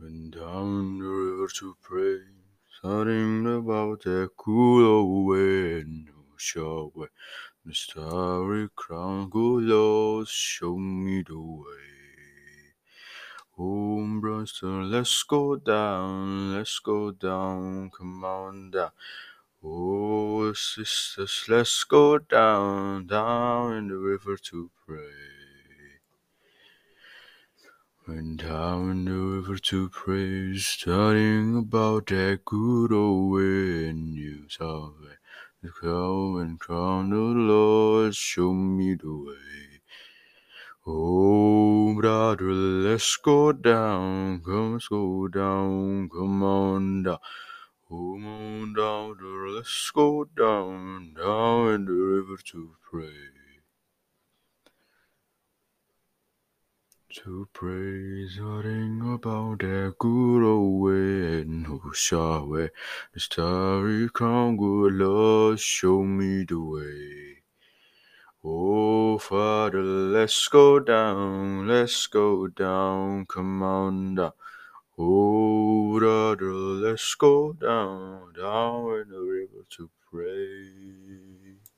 Went down the river to pray, starting about that cool wind shall wear the starry crown. Good Lord, show me the way. Oh, brother, let's go down, let's go down, come on down. Oh, sisters, let's go down, down in the river to pray. In the river to pray, studying about that good old wind you saw. The cow and crown the Lord, show me the way. Oh, brother, let's go down, come, let's go down, come on down. Oh, come on down, brother, let's go down, down in the river to pray. To praise a ring about that good old wind who shall wear the starry crown, good Lord, show me the way. Oh, Father, let's go down, let's go down, come on down. Oh, brother, let's go down, down in the river to pray.